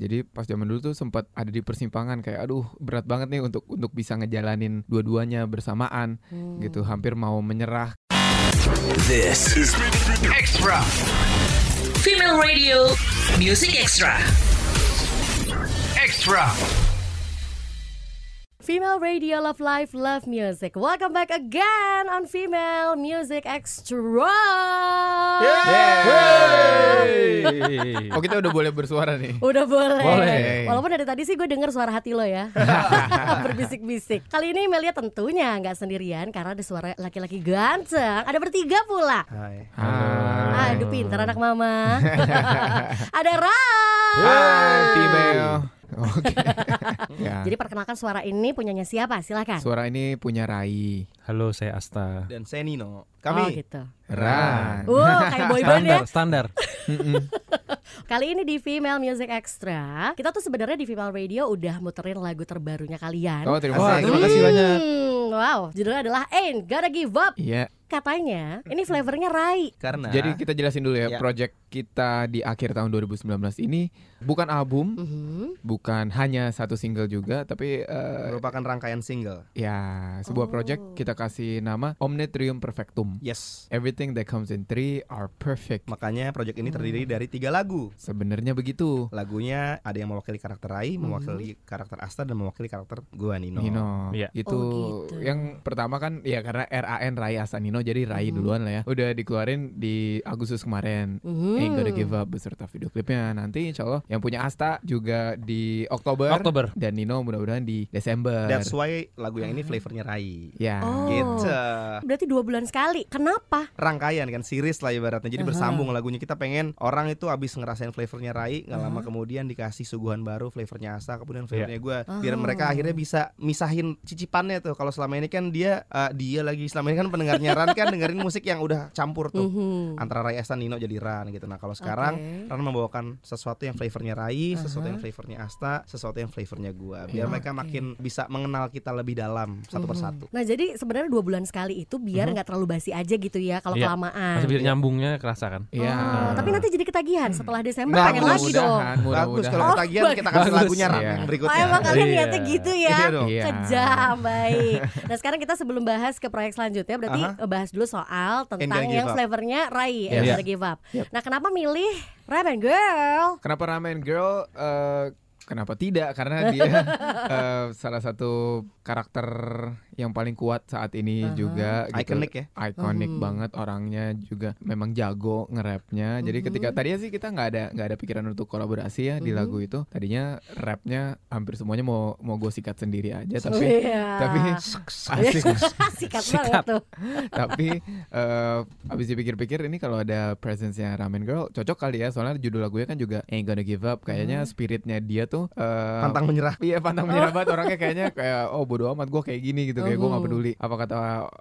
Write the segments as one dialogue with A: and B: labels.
A: Jadi pas zaman dulu tuh sempat ada di persimpangan kayak aduh berat banget nih untuk untuk bisa ngejalanin dua-duanya bersamaan
B: Hmm.
A: gitu. Hampir mau menyerah.
C: This is Extra.
D: Female Radio Music Extra.
C: Extra.
B: Female Radio Love Life Love Music. Welcome back again on Female Music Extra.
A: Oh kita udah boleh bersuara nih.
B: Udah boleh.
A: Boleh.
B: Walaupun dari tadi sih gue denger suara hati lo ya. Berbisik-bisik. Kali ini Melia tentunya nggak sendirian karena ada suara laki-laki ganteng. Ada bertiga pula.
E: Hai.
A: Hai.
B: Aduh pintar anak mama. ada Ram.
A: Hai, female. Oke. ya.
B: Jadi perkenalkan suara ini punyanya siapa? Silakan.
A: Suara ini punya Rai.
F: Halo, saya Asta.
E: Dan saya Nino.
B: Oh
E: Kami
B: gitu.
A: Ran.
B: Uh, kayak boyband ya.
F: Standar, standar.
B: Kali ini di Female Music Extra, kita tuh sebenarnya di Female Radio udah muterin lagu terbarunya kalian.
A: Oh terima kasih.
F: terima kasih banyak.
B: Hmm, wow, judulnya adalah Ain't Gotta Give Up.
A: Iya.
B: Katanya ini flavornya Rai.
E: karena
A: Jadi kita jelasin dulu ya,
E: Ya.
A: project kita di akhir tahun 2019 ini bukan album,
B: Mhm.
A: bukan hanya satu single juga, tapi eh,
E: merupakan rangkaian single.
A: ya sebuah
B: Oh.
A: project kita kasih nama Omnitrium Perfectum.
E: Yes.
A: Everything that comes in three are perfect.
E: Makanya project ini terdiri
B: Hmm.
E: dari tiga lagu.
A: Sebenarnya begitu.
E: Lagunya ada yang mewakili karakter Rai, mewakili karakter Asta dan mewakili karakter gua Nino.
A: Nino.
F: Iya.
A: Itu
B: Oh, gitu.
A: yang pertama kan ya karena RAN Rai Asanino jadi Rai
B: Mhm.
A: duluan lah ya. Udah dikeluarin di Agustus kemarin.
B: Mhm.
A: Ain't Gonna Give Up beserta video klipnya nanti insya Allah yang punya Asta juga di Oktober,
F: Oktober.
A: dan Nino mudah-mudahan di Desember.
E: That's why lagu yang ini flavornya Rai.
A: ya.
B: Oh.
E: Gitu.
B: Berarti dua bulan sekali. Kenapa?
E: Rangkaian kan series lah ibaratnya. Jadi
B: Aha.
E: bersambung lagunya kita pengen orang itu abis ngerasain flavornya Rai, nggak lama
B: Aha.
E: kemudian dikasih suguhan baru flavornya Asta, kemudian flavornya gua
B: Oh.
E: biar mereka akhirnya bisa misahin cicipannya tuh. Kalau selama ini kan dia eh, dia lagi selama ini kan pendengarnya Ran kan dengerin musik yang udah campur tuh.
B: Mhm.
E: antara Rai Asta Nino jadi Ran gitu. Nah kalau sekarang
B: Oke.
E: Ran membawakan sesuatu yang flavornya Rai, sesuatu
B: Aha.
E: yang flavornya Asta, sesuatu yang flavornya gua. Biar
B: Oke.
E: mereka makin bisa mengenal kita lebih dalam satu
B: Mhm.
E: persatu.
B: Nah jadi sebenarnya dua bulan sekali itu biar nggak terlalu basi aja gitu ya kalau
F: Iya.
B: kelamaan.
F: Masih biar nyambungnya kerasa kan?
A: Iya.
B: Oh, tapi nanti jadi ketagihan setelah Desember
A: Nah,
B: pengen lagi dong.
E: Bagus kalau
B: Oh,
E: ketagihan kita kasih
F: bagus.
E: lagunya Ran
A: Iya.
E: yang
B: Oh
E: berikutnya.
B: emang kalian
F: Iya.
B: niatnya gitu ya
E: Iya dong.
A: Iya.
B: Kejam baik Nah sekarang kita sebelum bahas ke proyek selanjutnya Berarti eh, bahas dulu soal Tentang yang flavornya Rai Gonna Give Up
A: Yep.
B: Nah kenapa milih Rap and Girl?
A: Kenapa Ramen Girl? eh, kenapa tidak? Karena dia eh, salah satu karakter yang paling kuat saat ini
B: Aha.
A: juga. gitu.
E: Iconic ya.
A: Iconic
B: Mhm.
A: banget orangnya juga memang jago nge-rapnya. Jadi
B: Mhm.
A: ketika tadinya sih kita nggak ada nggak ada pikiran untuk kolaborasi ya di
B: Mhm.
A: lagu itu. Tadinya rapnya hampir semuanya mau mau gue sikat sendiri aja.
B: Oh,
A: Tapi
B: iya.
A: tapi asik.
B: Sikat
F: Sikat.
B: banget tuh
A: tapi eh abis dipikir-pikir ini kalau ada presence-nya Ramen Girl cocok kali ya soalnya judul lagunya kan juga Ain't Gonna Give Up kayaknya spiritnya dia tuh eh,
E: Pantang menyerah.
A: Iya pantang menyerah banget orangnya kayaknya kayak oh bodo amat gue kayak gini gitu kayak gue nggak
B: Mhm.
A: peduli apa kata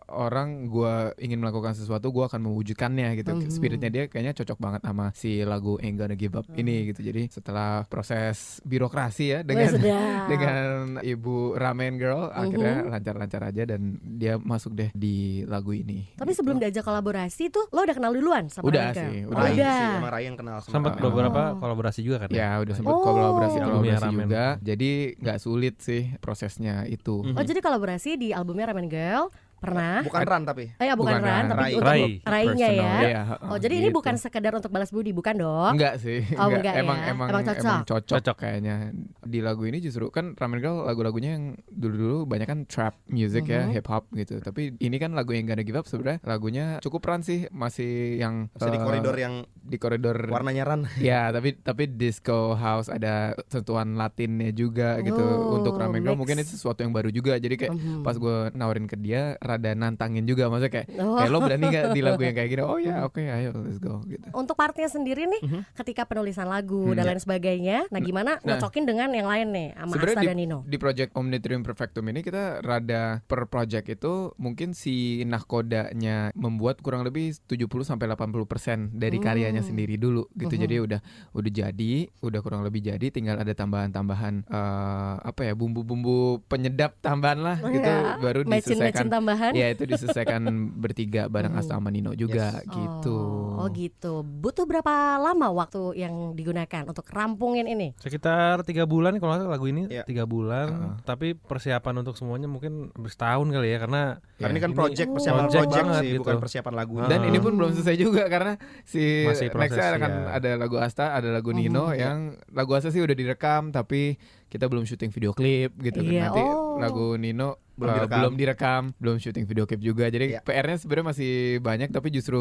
A: orang gue ingin melakukan sesuatu gue akan mewujudkannya gitu
B: Mhm.
A: spiritnya dia kayaknya cocok banget sama si lagu Ain't Gonna Give Up ini gitu jadi setelah proses birokrasi ya dengan dengan ibu Ramen Girl akhirnya lancar-lancar aja dan dia masuk deh di lagu ini
B: Tapi sebelum diajak kolaborasi tuh Lo udah kenal duluan sama
A: Udah
B: Girl?
A: sih,
B: Oh,
A: udah.
E: Sih, sama Rai yang kenal sama
F: Sempat beberapa
B: Oh.
F: kolaborasi juga kan?
A: Ya udah sempet
B: Oh.
A: kolaborasi kolaborasi
F: Ramen.
A: juga. Jadi nggak sulit sih prosesnya itu.
B: Oh jadi kolaborasi di albumnya Rap and Girl Pernah
E: Bukan Ran tapi.
B: Eh ya bukan,
A: Bukan
B: Ran, tapi
E: Rai.
B: untuk
F: Rai.
B: Rainya ya.
A: Iya,
B: Oh jadi ini
A: gitu.
B: bukan sekedar untuk balas budi, bukan dong?
A: Enggak sih.
B: Oh, enggak ya?
A: emang, emang
B: Emang cocok?
A: emang cocok.
F: Cocok.
A: kayaknya. Di lagu ini justru kan Ramen Girl lagu-lagunya yang dulu-dulu banyak kan trap music ya,
B: Mhm.
A: hip hop gitu. Tapi ini kan lagu yang Gonna Give Up sebenarnya lagunya cukup Ran sih, masih yang
E: Masih di
A: eh,
E: koridor yang
A: di koridor
E: warnanya Ran.
A: Ya, tapi tapi disco house ada sentuhan Latinnya juga gitu.
B: Oh,
A: Untuk Ramen Girl
B: mix.
A: mungkin itu sesuatu yang baru juga. Jadi kayak
B: Mhm.
A: pas gue nawarin ke dia rada nantangin juga maksudnya kayak
B: Oh.
A: kayak lo berani gak di lagu yang kayak gini oh ya oke ayo let's go gitu
B: Untuk partnya sendiri nih,
E: Mhm.
B: ketika penulisan lagu
A: Hmm,
B: dan
A: ya.
B: lain sebagainya, nah gimana
A: Nah.
B: ngocokin dengan yang lain nih, sama
A: Sebenarnya
B: Asta
A: di,
B: dan Nino?
A: di project Omnitrium Perfectum ini kita rada per project itu mungkin si nahkodanya membuat kurang lebih 70 sampai 80% dari
B: Hmm.
A: karyanya sendiri dulu gitu.
B: Mhm.
A: Jadi udah udah jadi, udah kurang lebih jadi tinggal ada tambahan-tambahan eh, apa ya bumbu-bumbu penyedap tambahan lah gitu
B: Ya,
A: baru
B: Matchin-matchin
A: diselesaikan
B: tambahan tambahan.
A: Ya itu diselesaikan bertiga bareng Asta sama Nino juga
E: Yes.
A: gitu.
B: Oh, oh gitu. Butuh berapa lama waktu yang digunakan untuk rampungin ini?
F: Sekitar tiga bulan kalau nggak salah lagu ini
E: Iya.
F: tiga bulan. Tapi persiapan untuk semuanya mungkin setahun kali ya karena
E: Karena ini kan
F: ini
E: project persiapan
F: project
E: project,
F: banget
E: sih,
F: gitu.
E: bukan persiapan lagu.
A: Dan
F: Ah.
A: ini pun belum selesai juga karena si
F: Masih proses,
A: Nexa akan
F: ya.
A: ada lagu Asta, ada lagu Nino yang lagu Asta sih udah direkam tapi kita belum syuting video klip gitu kan.
B: Iya,
A: Nanti
B: oh.
A: Lagu Nino
E: Belum
A: uh,
E: direkam.
A: belum direkam, belum syuting video klip juga. Jadi
E: Iya.
A: PR-nya sebenarnya masih banyak tapi justru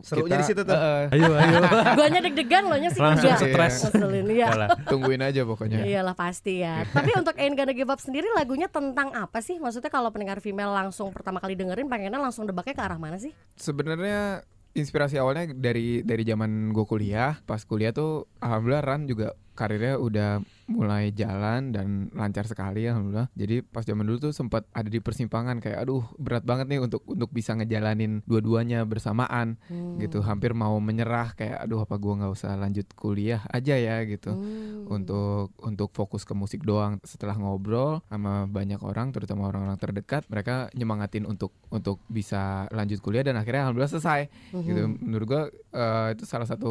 E: Serunya
A: kita,
E: di situ tuh.
A: eh, eh,
F: ayo ayo
B: Guanya deg-degan loh nya sih
F: Langsung stres.
B: Iya.
F: Yalah.
A: tungguin aja pokoknya.
B: Iyalah pasti ya. Tapi untuk Ain't Gonna Give Up sendiri lagunya tentang apa sih? Maksudnya kalau pendengar female langsung pertama kali dengerin pengennya langsung debaknya ke arah mana sih?
A: Sebenarnya inspirasi awalnya dari dari zaman gue kuliah. Pas kuliah tuh alhamdulillah Ran juga karirnya udah mulai jalan dan lancar sekali alhamdulillah. Jadi pas zaman dulu tuh sempat ada di persimpangan kayak aduh berat banget nih untuk untuk bisa ngejalanin dua-duanya bersamaan
B: Hmm.
A: gitu. Hampir mau menyerah kayak aduh apa gua nggak usah lanjut kuliah aja ya gitu.
B: Hmm.
A: Untuk untuk fokus ke musik doang. Setelah ngobrol sama banyak orang terutama orang-orang terdekat, mereka nyemangatin untuk untuk bisa lanjut kuliah dan akhirnya alhamdulillah selesai gitu
B: Mhm.
A: menurut gua eh, itu salah satu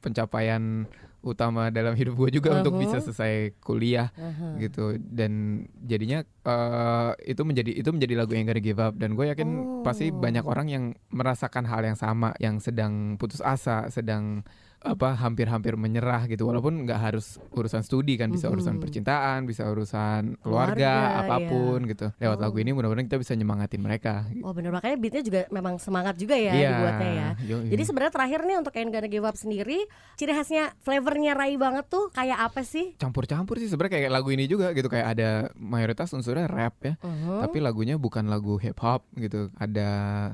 A: pencapaian utama dalam hidup gue juga untuk
B: Mhm.
A: bisa selesai kuliah
B: Aha.
A: gitu dan jadinya eh, itu menjadi itu menjadi lagu yang gonna give up dan gue yakin pasti
B: Oh.
A: banyak orang yang merasakan hal yang sama yang sedang putus asa sedang apa hampir-hampir menyerah gitu walaupun nggak harus urusan studi kan bisa urusan
B: Mhm.
A: percintaan bisa urusan
B: Keluarga,
A: keluarga,
B: iya.
A: apa pun gitu lewat
B: Oh.
A: lagu ini mudah-mudahan kita bisa nyemangatin mereka
B: Oh bener makanya beatnya juga memang semangat juga ya
A: Iya,
B: dibuatnya ya.
A: yoi.
B: Jadi sebenarnya terakhir nih untuk Ain't Gonna Give Up sendiri ciri khasnya flavornya Rai banget tuh kayak apa sih?
A: campur-campur sih sebenarnya kayak lagu ini juga gitu kayak ada mayoritas unsurnya rap ya
B: Mhm.
A: tapi lagunya bukan lagu hip hop gitu ada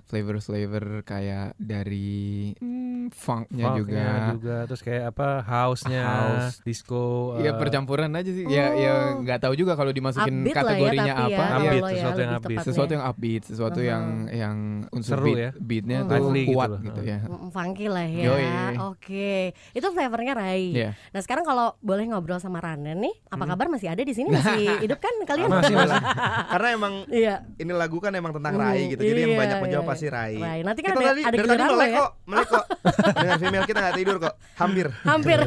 A: flavor flavor kayak dari hmm, funknya juga
F: Funknya juga terus kayak apa house-nya
A: House.
F: disco
A: Iya
F: eh,
A: percampuran aja sih ya ya
B: Oh.
A: nggak tahu juga kalau dimasukin
B: Upbeat ya,
A: kategorinya
B: ya,
A: apa Iya,
F: Upbeat,
B: ya,
F: sesuatu yang upbeat.
B: tepatnya.
A: sesuatu yang upbeat sesuatu
B: Aha.
A: yang yang unsur
F: Seru
A: beat
F: ya.
A: beatnya
B: Hmm.
A: tuh
F: Lively gitu
A: kuat
F: loh.
A: gitu ya
B: funky lah ya.
A: Yoi.
B: Oke, itu flavornya Rai.
A: Iya.
B: Nah sekarang kalau boleh ngobrol sama Ranen nih, apa kabar masih ada di sini masih hidup kan kalian?
F: Masih, masih.
E: Karena emang
B: Iya.
E: ini lagu kan emang tentang
B: Hmm,
E: Rai gitu. Jadi yang
B: iya,
E: banyak menjawab
B: iya.
E: pasti Rai.
B: Rai. Nanti kan
E: kita
B: ada-
E: tadi,
B: ada
E: dari tadi melek
B: ya.
E: kok, melek kok. Dengan female kita nggak tidur kok. Hampir.
B: Hampir.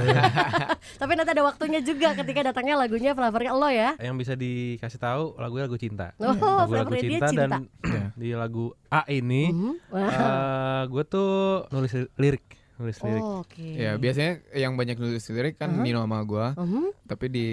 B: Tapi nanti ada waktunya juga ketika datangnya lagunya flavornya lo ya.
F: yang bisa dikasih tahu lagunya lagu cinta.
B: Oh, flavornya dia
F: cinta,
B: cinta.
F: dan di lagu A ini
B: Mhm. Wah.
F: eh gue tuh nulis lirik, nulis lirik.
B: Oh, Oke.
A: ya biasanya yang banyak nulis lirik kan Nino sama gua
B: Mhm.
A: tapi di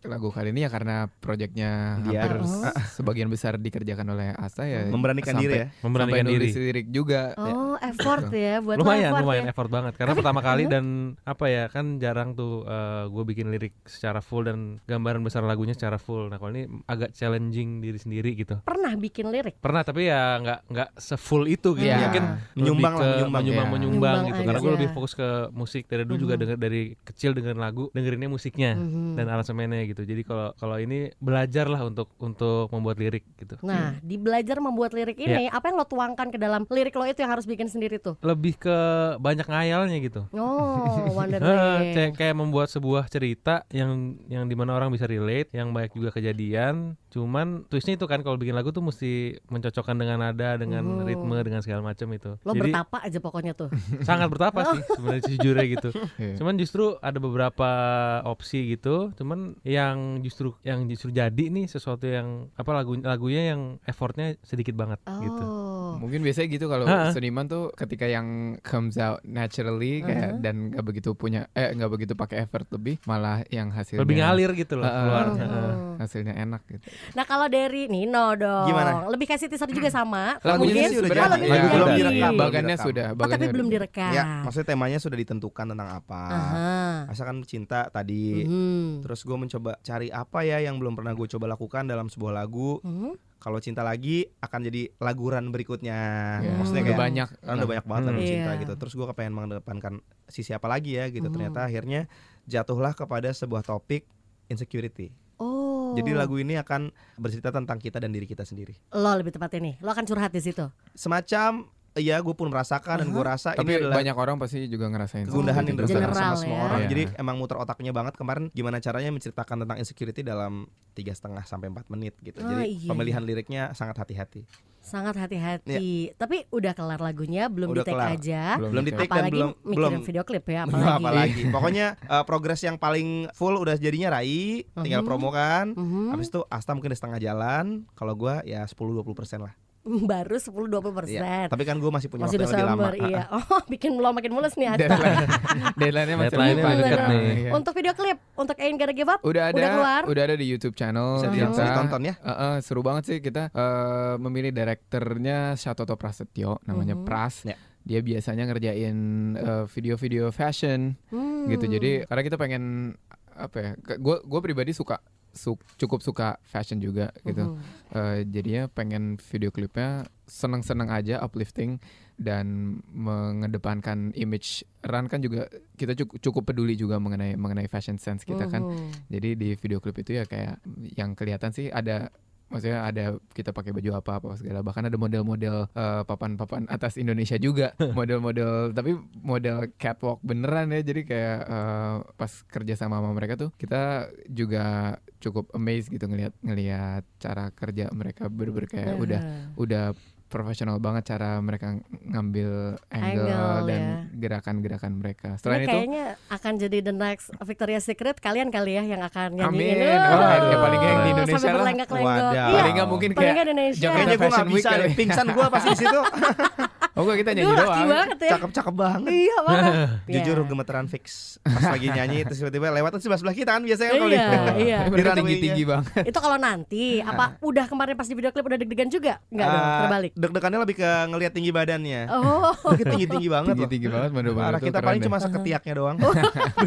A: lagu kali ini ya karena proyeknya
E: Dia.
A: hampir
B: Oh.
A: sebagian besar dikerjakan oleh Asta ya
E: Memberanikan
A: sampai-
E: diri ya.
F: Memberanikan
A: sampai nulis
F: diri.
A: lirik juga
B: Oh, effort ya buat
F: lumayan
B: effort
F: lumayan
B: ya.
F: effort banget karena pertama kali dan apa ya kan jarang tuh gue bikin lirik secara full dan gambaran besar lagunya secara full nah kalau ini agak challenging diri sendiri gitu
B: Pernah bikin lirik?
F: pernah tapi ya nggak nggak sefull itu gitu
A: Iya.
F: mungkin
E: Menyumbang lah, menyumbang.
F: menyumbang,
A: Iya.
F: menyumbang
B: Menyumbang
F: gitu karena gue
B: aja.
F: lebih fokus ke musik dari dulu juga denger dari kecil dengerin lagu dengerinnya musiknya
B: Mhm.
F: dan aransemennya gitu jadi kalau kalau ini belajar lah untuk untuk membuat lirik gitu
B: Nah, di belajar membuat lirik ini, apa yang lo tuangkan ke dalam lirik lo itu yang harus bikin sendiri tuh?
F: lebih ke banyak ngayalnya gitu
B: Oh,
F: Eh,
B: Wonderland.
F: kayak kayak membuat sebuah cerita yang yang di mana orang bisa relate, yang banyak juga kejadian. Cuman twistnya itu kan kalau bikin lagu tuh mesti mencocokkan dengan nada, dengan
B: Oh.
F: ritme, dengan segala macam itu.
B: Lo
F: Jadi
B: bertapa aja pokoknya tuh.
F: sangat bertapa sih sebenarnya sejujurnya gitu.
A: Iya.
F: Cuman justru ada beberapa opsi gitu. Cuman yang justru yang justru jadi nih sesuatu yang apa lagu lagunya yang effortnya sedikit banget gitu.
B: Oh.
A: Mungkin biasanya gitu kalau seniman tuh ketika yang comes out naturally kayak dan nggak begitu punya eh nggak begitu pakai effort lebih malah yang hasilnya
F: Lebih ngalir gitu loh
A: Heeh.
F: keluar.
B: Oh.
F: Heeh.
A: hasilnya enak gitu.
B: Nah kalau dari Nino dong,
E: Gimana?
B: lebih kasih teaser juga sama.
E: Lagunya
B: Mungkin-
E: sih udah
B: Oh,
E: jadi.
A: Lagu belum
E: direkam.
A: Bagannya sudah,
B: Oh, tapi
A: bagannya
B: belum direkam.
E: Ya, maksudnya temanya sudah ditentukan tentang apa.
B: Aha.
E: Asalkan cinta tadi.
B: Mhm.
E: Terus gue mencoba cari apa ya yang belum pernah gue coba lakukan dalam sebuah lagu.
B: Mhm.
E: Kalau cinta lagi akan jadi laguran berikutnya.
A: Ya,
E: Maksudnya
A: udah
E: kayak
A: banyak.
E: kan udah banyak banget
F: Hmm.
E: lagu cinta
B: Iya.
E: gitu. Terus gue kepengen mengedepankan sisi apa lagi ya gitu.
B: Mhm.
E: Ternyata akhirnya jatuhlah kepada sebuah topik insecurity.
B: Oh.
E: Jadi lagu ini akan bercerita tentang kita dan diri kita sendiri.
B: lo lebih tepat ini, lo akan curhat di situ.
E: Semacam iya gue pun merasakan dan gue rasa
A: Tapi
E: ini adalah
A: banyak orang pasti juga ngerasain
E: kegundahan yang dirasakan sama semua
B: ya.
E: orang.
A: Iya.
E: Jadi emang muter otaknya banget kemarin gimana caranya menceritakan tentang insecurity dalam tiga setengah sampai 4 menit gitu.
B: Oh,
E: Jadi
B: iya,
E: pemilihan liriknya sangat hati-hati.
B: Sangat hati-hati. Tapi udah kelar lagunya, belum
E: Udah
B: di tag
E: kelar.
B: aja.
A: Belum
E: Belum di take dan
B: Apalagi
E: belum
B: mikirin
E: belum
B: video klip ya,
E: Belum
B: apalagi.
E: apalagi. Pokoknya uh, progres yang paling full udah jadinya Rai, tinggal
B: Mhm.
E: promo kan.
B: Mhm.
E: Habis itu Asta mungkin di setengah jalan. Kalau gua ya 10-20% lah.
B: Baru 10-20 persen.
E: Iya. Tapi kan gue masih punya
B: Masih
E: waktu yang lebih lama.
B: Iya. Oh, bikin lo makin mulus nih Atta.
A: Deadline, deadline-nya masih
F: Deadline-nya
A: lama.
F: dekat nih.
A: Iya.
B: Untuk video klip, untuk Ain't Gonna Give Up,
A: Udah ada,
B: Udah keluar?
A: udah ada di YouTube channel
E: Bisa
A: kita.
E: ditonton ya.
A: Eh, eh, seru banget sih kita eh, memilih direkturnya Shatoto Prasetyo, namanya
B: Mhm.
A: Pras.
E: Ya.
A: Dia biasanya ngerjain eh, video-video fashion
B: Hmm.
A: gitu. Jadi karena kita pengen apa ya? Gue gue pribadi suka su- cukup suka fashion juga gitu.
B: Mhm.
A: Eh, jadinya pengen video klipnya seneng-seneng aja, uplifting dan mengedepankan image Ran kan juga kita cukup, cukup peduli juga mengenai mengenai fashion sense kita kan.
B: Mhm.
A: Jadi di video klip itu ya kayak yang kelihatan sih ada maksudnya ada kita pakai baju apa apa segala. Bahkan ada model-model eh, papan-papan atas Indonesia juga. Model-model tapi model catwalk beneran ya. Jadi kayak eh, pas kerja sama sama mereka tuh kita juga cukup amazed gitu ngelihat ngelihat cara kerja mereka. Bener-bener kayak udah udah profesional banget cara mereka ngambil angle,
B: Angle,
A: dan
B: ya.
A: gerakan-gerakan mereka.
B: Ini
A: Selain itu
B: kayaknya akan jadi the next Victoria's Secret kalian kali ya yang akan
A: Amin.
B: nyanyiin.
A: Oh,
B: Aduh,
A: ya paling yang di Indonesia lah.
B: Iya,
A: paling nggak mungkin
B: paling
A: kayak
B: Indonesia.
E: Kayaknya gue
A: Fashion
E: gak
A: Week
E: bisa
A: kali.
E: deh. Pingsan gue pasti di situ.
A: Oh gue kita nyanyi
B: laki
A: doang.
B: banget ya.
E: Cakep-cakep banget.
B: Iya banget.
E: Jujur
B: Iya.
E: gemeteran fix pas lagi nyanyi terus tiba-tiba lewat sebelah sebelah kita kan biasanya kalau
B: Iya,
E: di-
B: iya.
E: Di runway-nya.
A: tinggi-tinggi banget.
B: Itu kalau nanti apa udah kemarin pas di video klip udah deg-degan juga? Enggak dong,
E: Ah,
B: terbalik.
E: Deg-degannya lebih ke ngelihat tinggi badannya.
B: Oh,
E: tinggi-tinggi banget loh.
A: Tinggi-tinggi banget
E: kita paling
A: deh.
E: cuma seketiaknya doang.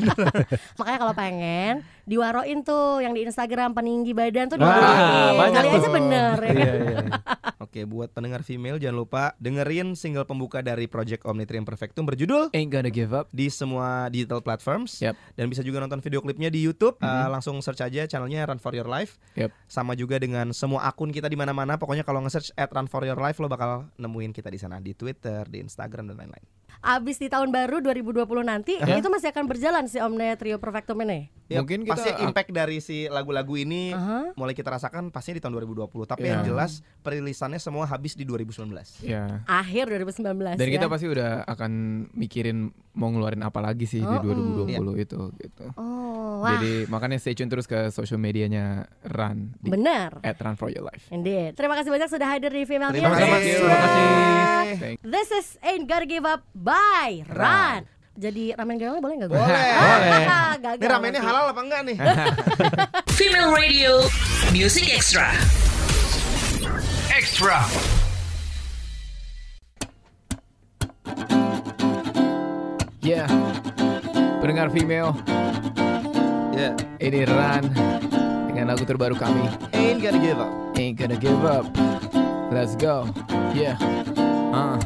B: makanya kalau pengen diwaroin tuh yang di Instagram peninggi badan tuh diwaroin.
F: banyak
B: Kali
F: tuh.
B: aja bener ya.
F: Iya, iya, iya.
E: Oke, buat pendengar female jangan lupa dengerin single pembuka dari Project Omnitri Imperfectum berjudul
A: Ain't gonna give up.
E: di semua digital platforms
A: Yep.
E: dan bisa juga nonton video klipnya di YouTube.
A: Mhm.
E: Uh, langsung search aja channelnya Run for Your Life.
A: Yep.
E: Sama juga dengan semua akun kita di mana-mana. Pokoknya kalau nge-search at Run for Your Life lo bakal nemuin kita di sana di Twitter, di Instagram dan lain-lain.
B: Abis di tahun baru 2020 nanti
A: Hah?
B: itu masih akan berjalan si Omnia Trio Perfectum ini.
E: Ya,
A: Mungkin kita-
E: pasti impact dari si lagu-lagu ini
B: Aha.
E: mulai kita rasakan pastinya di tahun 2020. Tapi
A: Iya.
E: yang jelas perilisannya semua habis di 2019.
A: Ya.
B: Akhir 2019
A: Dan
B: ya.
A: kita pasti udah akan mikirin mau ngeluarin apa lagi sih di
B: Oh,
A: 2020 itu gitu.
B: Oh, wah.
A: Jadi makanya stay tune terus ke social medianya Run di
B: Bener.
A: at Run for Your Life.
B: Indeed. Terima kasih banyak sudah hadir di Female
E: Terima kasih.
A: Terima kasih.
E: Thank-
B: This is Ain't Gotta Give Up by Run. Jadi ramen goyongnya boleh nggak gue?
E: Boleh.
F: Boleh.
B: Gagal.
E: Ini ramennya
B: nanti.
E: halal apa enggak nih?
D: Female Radio Music Extra.
C: Extra.
A: Yeah. Pendengar female,
E: Ya,
A: ini Run dengan lagu terbaru kami.
E: ain't gonna give up.
A: Ain't gonna give up. Let's go. Yeah. Uh.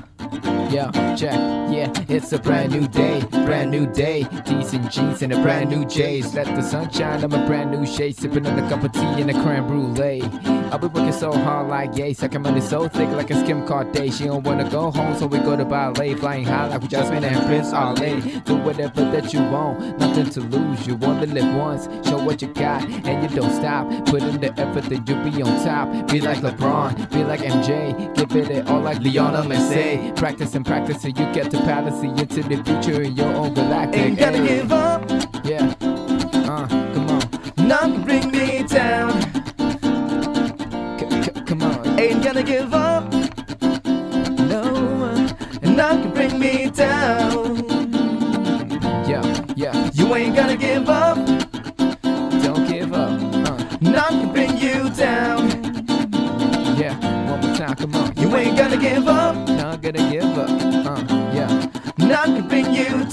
A: Yeah, check. Yeah, it's a brand new day, brand new day. Decent jeans and a brand new J's. Let the sun shine on my brand new shade. Sipping on a cup of tea and a creme brulee. I've been working so hard like yay. Second money so thick like a skim card day. She don't wanna go home, so we go to ballet. Flying high like we Jasmine and Prince Ale. Do whatever that you want, nothing to lose. You only live once. Show what you got, and you don't stop. Put in the effort, then you be on top. Be like LeBron, be like MJ. Give it it all like Lionel Messi. Practice and practice till you get to palace into the future in your own galactic.
E: Ain't gonna
A: Hey.
E: give up.
A: Yeah. Uh, come on.
E: None bring me down.
A: C- come on.
E: Ain't gonna give up.
A: No.
E: And none can bring me down.
A: Yeah, yeah.
E: You ain't gonna give up.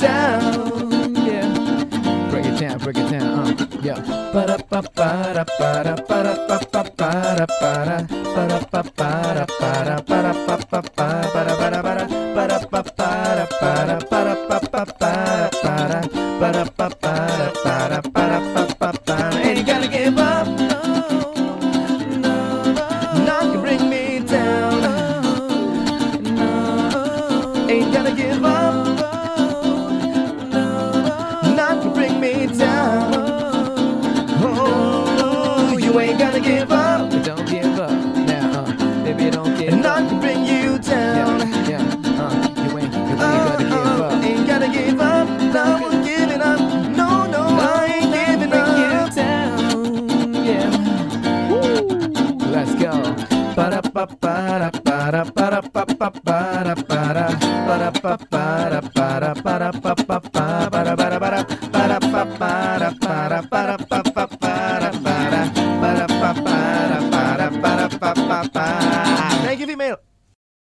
E: down.
A: Yeah. Break it down, break it down. Uh, yeah.
E: Ba.